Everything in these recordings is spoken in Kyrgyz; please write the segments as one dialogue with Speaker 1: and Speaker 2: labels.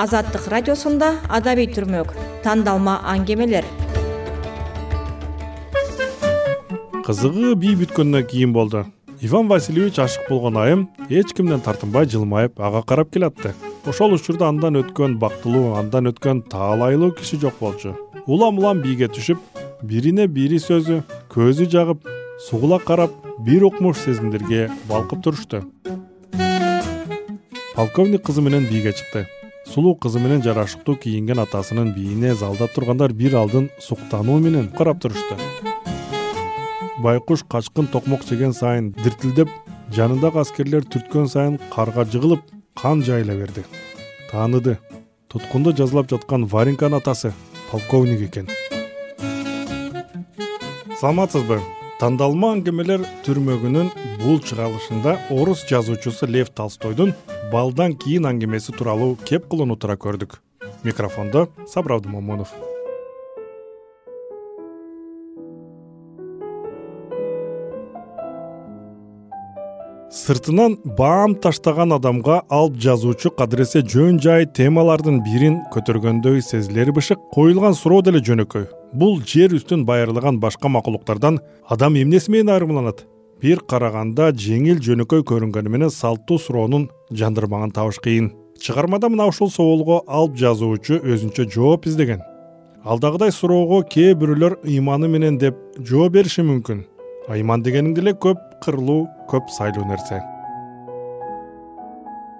Speaker 1: азаттык радиосунда адабий түрмөк тандалма аңгемелер.
Speaker 2: Кызыгы бий бүткөндөн кийин болду. Иван васильевич ашык болгон айым эч кимден тартынбай жылмайып ага карап келатты. Ошол учурда андан өткөн бактылуу андан өткөн таалайлуу киши жок болчу. Улам улам бийге түшүп бирине бири сөзү көзү жагып сугула карап бир укмуш сезимдерге балкып турушту. Полковник кызы менен бийге чыкты сулуу кызы менен жарашыктуу кийинген атасынын бийине залда тургандар бир алдын суктануу менен карап турушту байкуш качкын токмок жеген сайын диртилдеп жанындагы аскерлер түрткөн сайын карга жыгылып кан жайыла берди. Тааныды туткунду жазалап жаткан варенканын атасы полковник экен. Саламатсызбы тандалма аңгемелер түрмөгүнүн бул чыгарылышында орус жазуучусу лев толстойдун балдан кийин аңгемеси тууралуу кеп кылууну туура көрдүк. Микрофондо сабыр абдымомунов сыртынан баам таштаган адамга алып жазуучу кадыресе жөн жай темалардын бирин көтөргөндөй сезилери бышык коюлган суроо деле жөнөкөй. Бул жер үстүн байырлаган башка макулуктардан адам эмнеси менен айырмаланат? Бир караганда жеңил жөнөкөй көрүнгөнү менен салттуу суроонун жандырмагын табыш кыйын. Чыгармада мына ушул соолго алып жазуучу өзүнчө жооп издеген. Алдагыдай суроого кээ бирөөлөр ыйманы менен деп жооп бериши мүмкүн айман дегениң деле көп кырлуу көп сайлуу нерсе.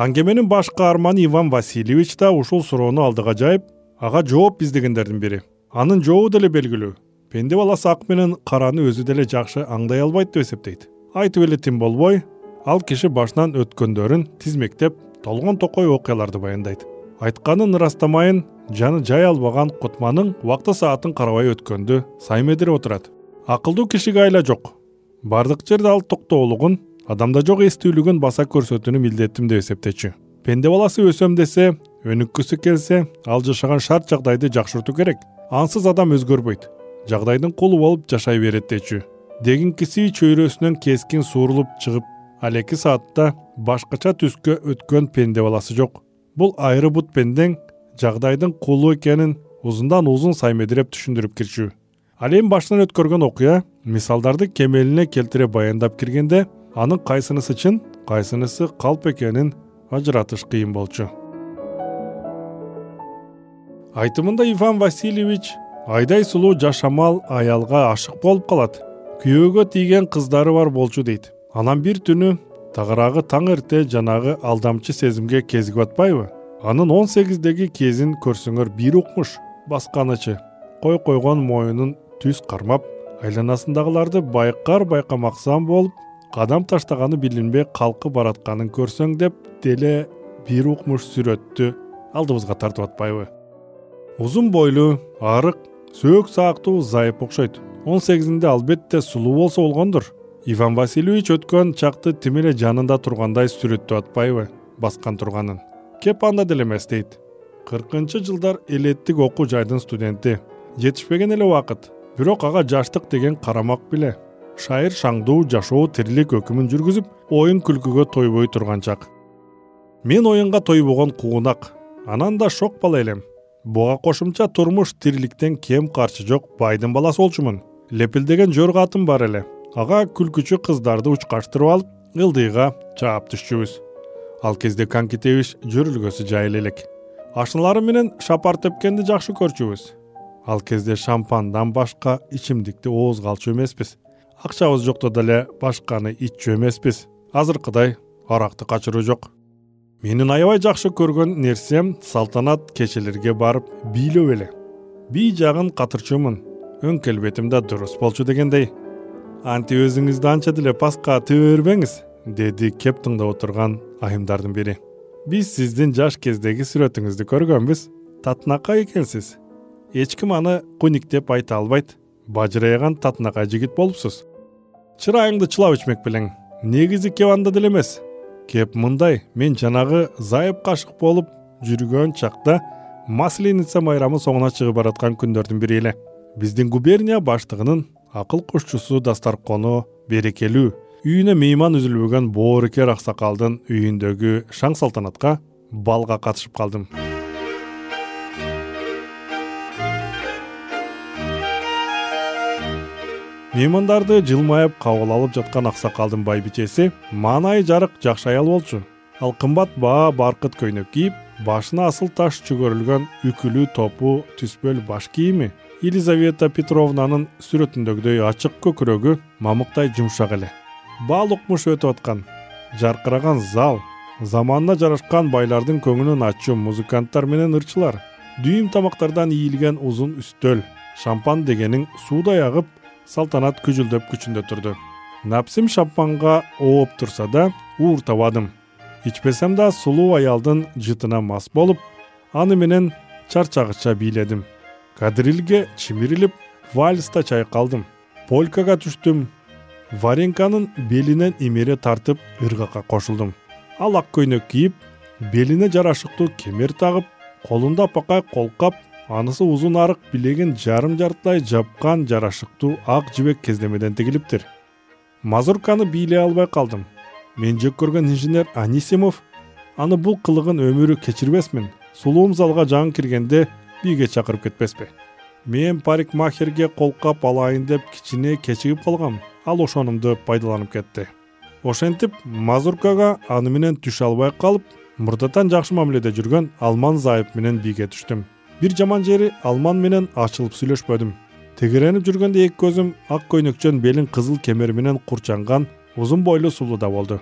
Speaker 2: Аңгеменин баш каарманы иван васильевич да ушул суроону алдыга жайып ага жооп издегендердин бири. Анын жообу деле белгилүү. Пенде баласы ак менен караны өзү деле жакшы аңдай албайт деп эсептейт. Айтып эле тим болбой ал киши башынан өткөндөрүн тизмектеп толгон токой окуяларды баяндайт. Айтканын ырастамайын жаны жай албаган кутманың убакты саатын карабай өткөндү саймедирип отурат акылдуу кишиге айла жок. Баардык жерде ал токтоолугун адамда жок эстүүлүгүн баса көрсөтүүнү милдетим деп эсептечү. Пенде баласы өсөм десе өнүккүсү келсе ал жашаган шарт жагдайды жакшыртуу керек. Ансыз адам өзгөрбөйт. Жагдайдын кулу болуп жашай берет дечү. Дегинкиси чөйрөсүнөн кескин суурулуп чыгып ал эки саатта башкача түскө өткөн пенде баласы жок. Бул айры бут пендең жагдайдын кулу экенин узундан узун саймедиреп түшүндүрүп кирчү ал эми башынан өткөргөн окуя мисалдарды кемелине келтире баяндап киргенде анын кайсынысы чын кайсынысы калп экенин ажыратыш кыйын болчу. Айтымында иван васильевич айдай сулуу жашамал аялга ашык болуп калат күйөөгө тийген кыздары бар болчу дейт. Анан бир түнү тагыраагы таң эрте жанагы алдамчы сезимге кезигип атпайбы? Анын он сегиздеги кезин көрсөңөр бир укмуш басканычы кой койгон моюнун түз кармап айланасындагыларды байкар байкамаксан болуп кадам таштаганы билинбей калкып баратканын көрсөң деп деле бир укмуш сүрөттү алдыбызга тартып атпайбы. Узун бойлуу арык сөөк саактуу зайып окшойт. Он сегизинде албетте сулуу болсо болгондур. Иван васильевич өткөн чакты тим эле жанында тургандай сүрөттөп атпайбы баскан турганын. Кеп анда деле эмес дейт. Кыркынчы жылдар элеттик окуу жайдын студенти. Жетишпеген эле убакыт бирок ага жаштык деген карамак беле. Шайыр шаңдуу жашоо тирилик өкүмүн жүргүзүп оюн күлкүгө тойбой турган чак мен оюнга тойбогон куунак анан да шок бала элем. Буга кошумча турмуш тириликтен кем карчы жок байдын баласы болчумун. Лепилдеген жорго атым бар эле. Ага күлкүчү кыздарды учкаштырып алып ылдыйга чаап түшчүбүз. Ал кезде коньки тебиш жөрүлгөсү жайыл элек. Ашналарым менен шапар тепкенди жакшы көрчүбүз ал кезде шампандан башка ичимдикти оозго алчу эмеспиз. Акчабыз жокто деле башканы иччү эмеспиз. Азыркыдай аракты качыруу жок. Менин аябай жакшы көргөн нерсем салтанат кечелерге барып бийлөө эле. Бий жагын катырчумун өң келбетим да дурус болчу дегендей. Антип өзүңүздү анча деле паска төбө бербеңиз деди кеп тыңдап отурган айымдардын бири. Биз сиздин жаш кездеги сүрөтүңүздү көргөнбүз. Татынакай экенсиз эч ким аны куник деп айта албайт. Бажырайган татынакай жигит болупсуз. Чырайыңды чылап ичмек белең. Негизи кеп анда деле эмес. Кеп мындай мен жанагы зайып кашык болуп жүргөн чакта масленица майрамы соңуна чыгып бараткан күндөрдүн бири эле. Биздин губерния баштыгынын акыл кушчусу дасторкону берекелүү үйүнө мейман үзүлбөгөн боорукер аксакалдын үйүндөгү шаң салтанатка балга катышып калдым меймандарды жылмайып кабыл алып жаткан аксакалдын байбичеси маанайы жарык жакшы аял болчу. Ал кымбат баа баркыт көйнөк кийип башына асыл таш чөгөрүлгөн үкүлүү топу түспөл баш кийими елизавета петровнанын сүрөтүндөгүдөй ачык көкүрөгү мамыктай жумшак эле. Бал укмуш өтүп аткан жаркыраган зал заманына жарашкан байлардын көңүлүн ачуу музыканттар менен ырчылар. Дүйүм тамактардан ийилген узун үстөл шампан дегениң суудай агып салтанат күжүлдөп күчүндө турду. Напсим шампанга ооп турса да ууртабадым ичпесем да сулуу аялдын жытына мас болуп аны менен чарчагыча бийледим. Кадрилге чимирилип вальста чайкалдым. Полькага түштүм. Варенканын белинен имере тартып ыргакка кошулдум. Ал ак көйнөк кийип белине жарашыктуу кемер тагып колунда апакай колкап анысы узун арык билегин жарым жартылай жапкан жарашыктуу ак жибек кезлемеден тигилиптир. Мазурканы бийлей албай калдым. Мен жек көргөн инженер анисимов аны бул кылыгын өмүрү кечирбесмин сулуум залга жаңы киргенде бийге чакырып кетпеспи мен парикмахерге колкап алайын деп кичине кечигип калгам ал ошонумду пайдаланып кетти. Ошентип мазуркага аны менен түшө албай калып мурдатан жакшы мамиледе жүргөн алман заип менен бийге түштүм бир жаман жери алман менен ачылып сүйлөшпөдүм. Тегеренип жүргөндө эки көзүм ак көйнөкчөн белин кызыл кемер менен курчанган узун бойлуу сулууда болду.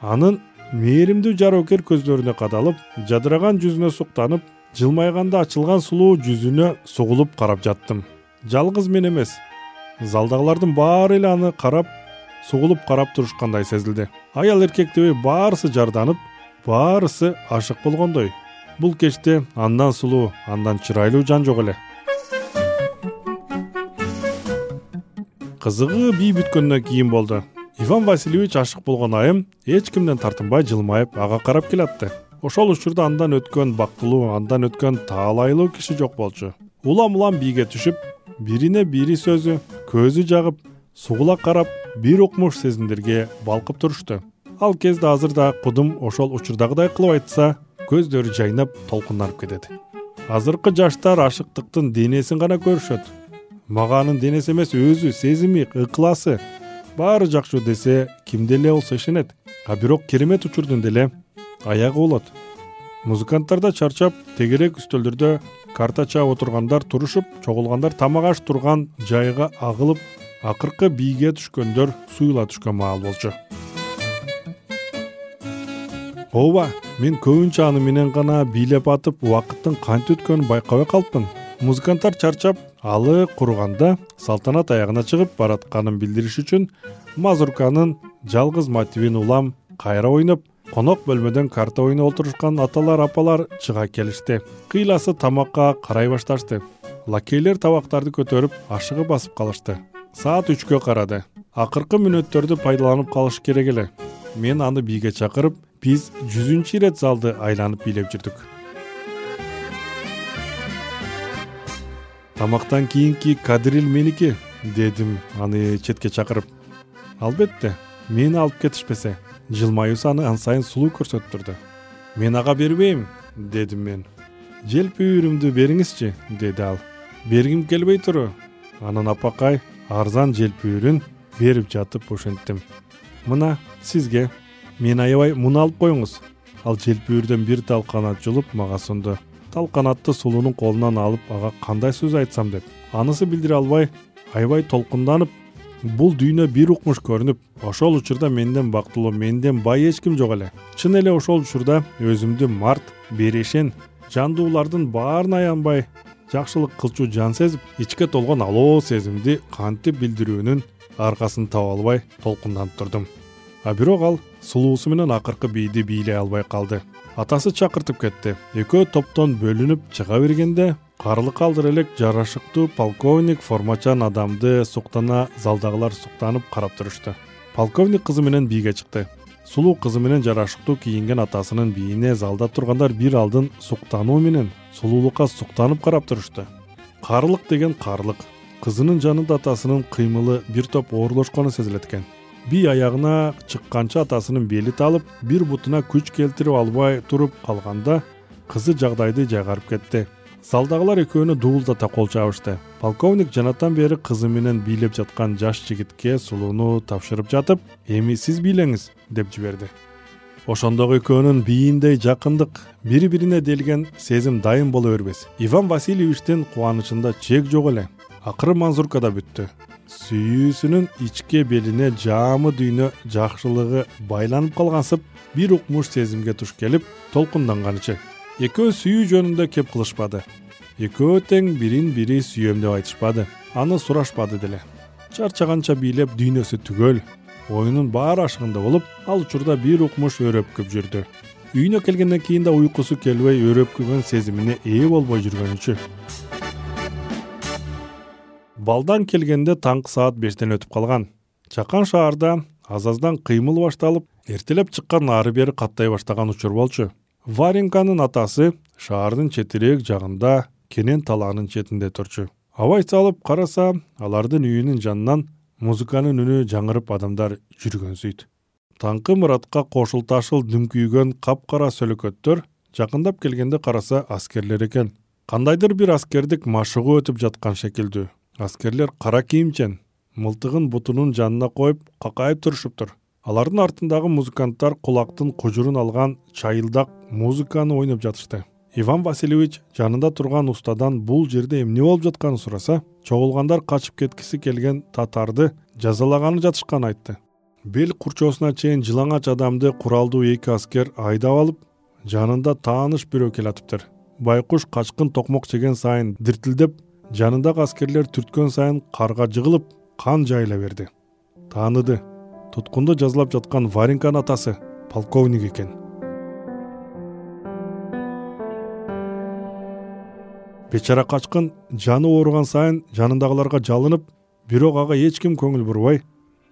Speaker 2: Анын мээримдүү жароокер көздөрүнө кадалып жадыраган жүзүнө суктанып жылмайганда ачылган сулуу жүзүнө сугулуп карап жаттым. Жалгыз мен эмес залдагылардын баары эле аны карап сугулуп карап турушкандай сезилди. Аял эркек дебей баарысы жарданып баарысы ашык болгондой бул кечте андан сулуу андан чырайлуу жан жок эле. Кызыгы бий бүткөндөн кийин болду. Иван васильевич ашык болгон айым эч кимден тартынбай жылмайып ага карап келатты. Ошол учурда андан өткөн бактылуу андан өткөн таалайлуу киши жок болчу. Улам улам бийге түшүп бирине бири сөзү көзү жагып сугула карап бир укмуш сезимдерге балкып турушту ал кезде азыр да кудум ошол учурдагыдай кылып айтса көздөрү жайнап толкунданып кетет. Азыркы жаштар ашыктыктын денесин гана көрүшөт. Мага анын денеси эмес өзү сезими ыкласы. Баары жакшы десе кимде эле болсо ишенет. А бирок керемет учурдун деле аягы болот. Музыканттар да чарчап тегерек үстөлдөрдө карта чаап отургандар турушуп чогулгандар тамак аш турган жайга агылып акыркы бийге түшкөндөр суюла түшкөн маал болчу ооба мен көбүнчө аны менен гана бийлеп атып убакыттын кантип өткөнүн байкабай калыпмын музыканттар чарчап алы курuganda салтанат аягына чыгып баратканын билдириш үчүн мазурканын жалгыз мотивин улам кайра ойноп конок бөлмөдөн карта ойноп отурушкан аталар апалар чыга келишти. Кыйласы тамакка карай башташты. Лакейлер табактарды көтөрүп ашыгып басып калышты. Саат үчкө карады акыркы мүнөттөрдү пайдаланып калыш керек эле. Мен аны бийге чакырып биз жүзүнчү ирет залды айланып бийлеп жүрдүк. Тамактан кийинки кадриль меники дедим аны четке чакырып. Албетте мени алып кетишпесе жылмаюусу аны ан сайын сулуу көрсөтүп турду мен ага бербейм дедим мен. Желпүүүрүмдү бериңизчи деди ал. Бергим келбей туру. Анан апакай арзан желпүүүрүн берип жатып ошенттим мына сизге мени аябай муну алып коюңуз. Ал желпүүүрдөн бир тал канат жулуп мага сунду тал канатты сулуунун колунан алып ага кандай сөз айтсам деп. Анысы билдире албай аябай толкунданып бул дүйнө бир укмуш көрүнүп ошол учурда менден бактылуу менден бай эч ким жок эле. Чын эле ошол учурда өзүмдү март берешен жандуулардын баарына аянбай жакшылык кылчу жан сезип ичке толгон алоо сезимди кантип билдирүүнүн аркасын таба албай толкунданып турдум. А бирок ал сулуусу менен акыркы бийди бийлей албай калды. Атасы чакыртып кетти. Экөө топтон бөлүнүп чыга бергенде карлы калдыр элек жарашыктуу полковник формачан адамды суктана залдагылар суктанып карап турушту полковник кызы менен бийге чыкты. Сулуу кызы менен жарашыктуу кийинген атасынын бийине залда тургандар бир алдын суктануу менен сулуулукка суктанып карап турушту карлык деген карлык кызынын жанында атасынын кыймылы бир топ оорлошкону сезилет экен бий аягына чыкканчы атасынын бели талып бир бутуна күч келтирип албай туруп калганда кызы жагдайды жайгарып кетти. Залдагылар экөөнү дуулдата кол чабышты. Полковник жанатан бери кызы менен бийлеп жаткан жаш жигитке сулууну тапшырып жатып эми сиз бийлеңиз деп жиберди. Ошондогу экөөнүн бийиндей жакындык бири бирине делген сезим дайым боло бербес. Иван васильевичтин кубанычында чек жок эле акыры мазурка да бүттү. Сүйүүсүнүн ичке белине жаамы дүйнө жакшылыгы байланып калгансып бир укмуш сезимге туш келип толкунданганычы. Экөө сүйүү жөнүндө кеп кылышпады. Экөө тең бирин бири сүйөм деп айтышпады. Аны сурашпады деле. Чарчаганча бийлеп дүйнөсү түгөл оюнун баары ашыгында болуп ал учурда бир укмуш өрөпкүп жүрдү. Үйүнө келгенден кийин да уйкусу келбей өрөпкүгөн сезимине ээ болбой жүргөнүчү балдан келгенде таңкы саат бештен өтүп калган. Чакан шаарда аз аздан кыймыл башталып эртелеп чыккан ары бери каттай баштаган учур болчу. Варенканын атасы шаардын четирээк жагында кенен талаанын четинде турчу. Абай салып караса алардын үйүнүн жанынан музыканын үнү жаңырып адамдар жүргөнсүйт таңкы муратка кошулташыл дүңкүйгөн капкара сөлөкөттөр жакындап келгенде караса аскерлер экен. Кандайдыр бир аскердик машыгуу өтүп жаткан шекилдүү аскерлер кара кийимчен мылтыгын бутунун жанына коюп какайып турушуптур. Алардын артындагы музыканттар кулактын кужурун алган чайылдак музыканы ойноп жатышты. Иван васильевич жанында турган устадан бул жерде эмне болуп жатканын сураса чогулгандар качып кеткиси келген татарды жазалаганы жатышканын айтты. Бел курчоосуна чейин жылаңач адамды куралдуу эки аскер айдап алып жанында тааныш бирөө келатыптыр. Байкуш качкын токмок жеген сайын диртилдеп жанындагы аскерлер түрткөн сайын карга жыгылып кан жайыла берди. Тааныды. Туткунду жазалап жаткан варенканын атасы полковник экен. Бечара качкын жаны ооруган сайын жанындагыларга жалынып бирок ага эч ким көңүл бурбай.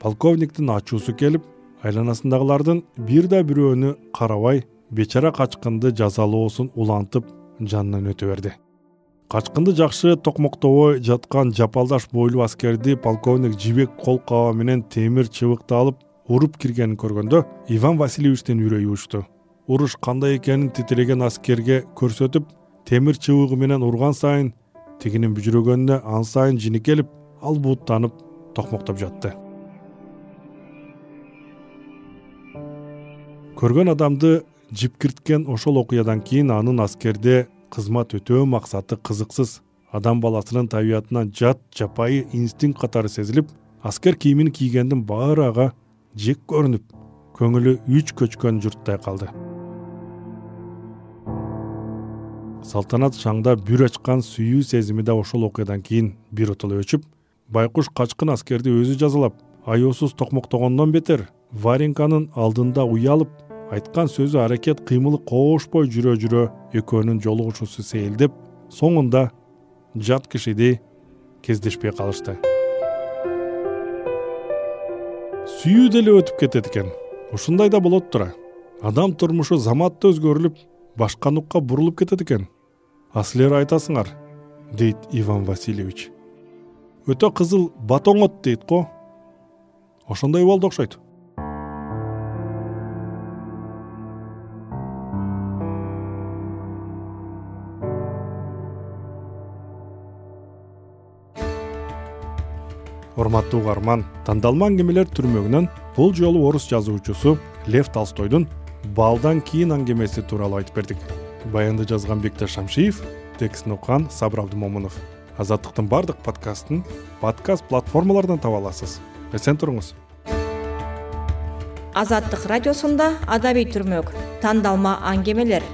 Speaker 2: Полковниктин ачуусу келип айланасындагылардын бир да бирөөнү карабай бечара качкынды жазалоосун улантып жанынан өтө берди качкынды жакшы токмоктобой жаткан жапалдаш бойлуу аскерди полковник жибек кол каба менен темир чыбыкты алып уруп киргенин көргөндө иван васильевичтин үрөйү учту. Уруш кандай экенин титиреген аскерге көрсөтүп темир чыбыгы менен урган сайын тигинин бүжүрөгөнүнө ан сайын жини келип ал бууттанып токмоктоп жатты. Көргөн адамды жипкирткен ошол окуядан кийин анын аскерде кызмат өтөө максаты кызыксыз. Адам баласынын табиятына жат жапайы инстинкт катары сезилип аскер кийимин кийгендин баары ага жек көрүнүп көңүлү үч көчкөн журттай калды. Салтанат шаңда бүр ачкан сүйүү сезими да ошол окуядан кийин биротоло өчүп байкуш качкын аскерди өзү жазалап аяосуз токмоктогондон бетер варенканын алдында уялып айткан сөзү аракет кыймылы коошпой жүрө жүрө экөөнүн жолугушуусу сейилдеп соңунда жат кишидей кездешпей калышты. Сүйүү деле өтүп кетет экен. Ушундай да болот тура адам турмушу заматта өзгөрүлүп башка нукка бурулуп кетет экен. А силер айтасыңар дейт иван васильевич. Өтө кызыл батоңот дейт го. Ошондой болду окшойт урматтуу угарман тандалма аңгемелер түрмөгүнөн бул жолу орус жазуучусу лев толстойдун балдан кийин аңгемеси тууралуу айтып бердик. Баянды жазган бекташ шамшиев текстин окуган сабыр абдымомунов азаттыктын баардык подкастын подкаст платформаларынан таба аласыз. Эсен туруңуз.
Speaker 1: Азаттык радиосунда адабий түрмөк тандалма аңгемелер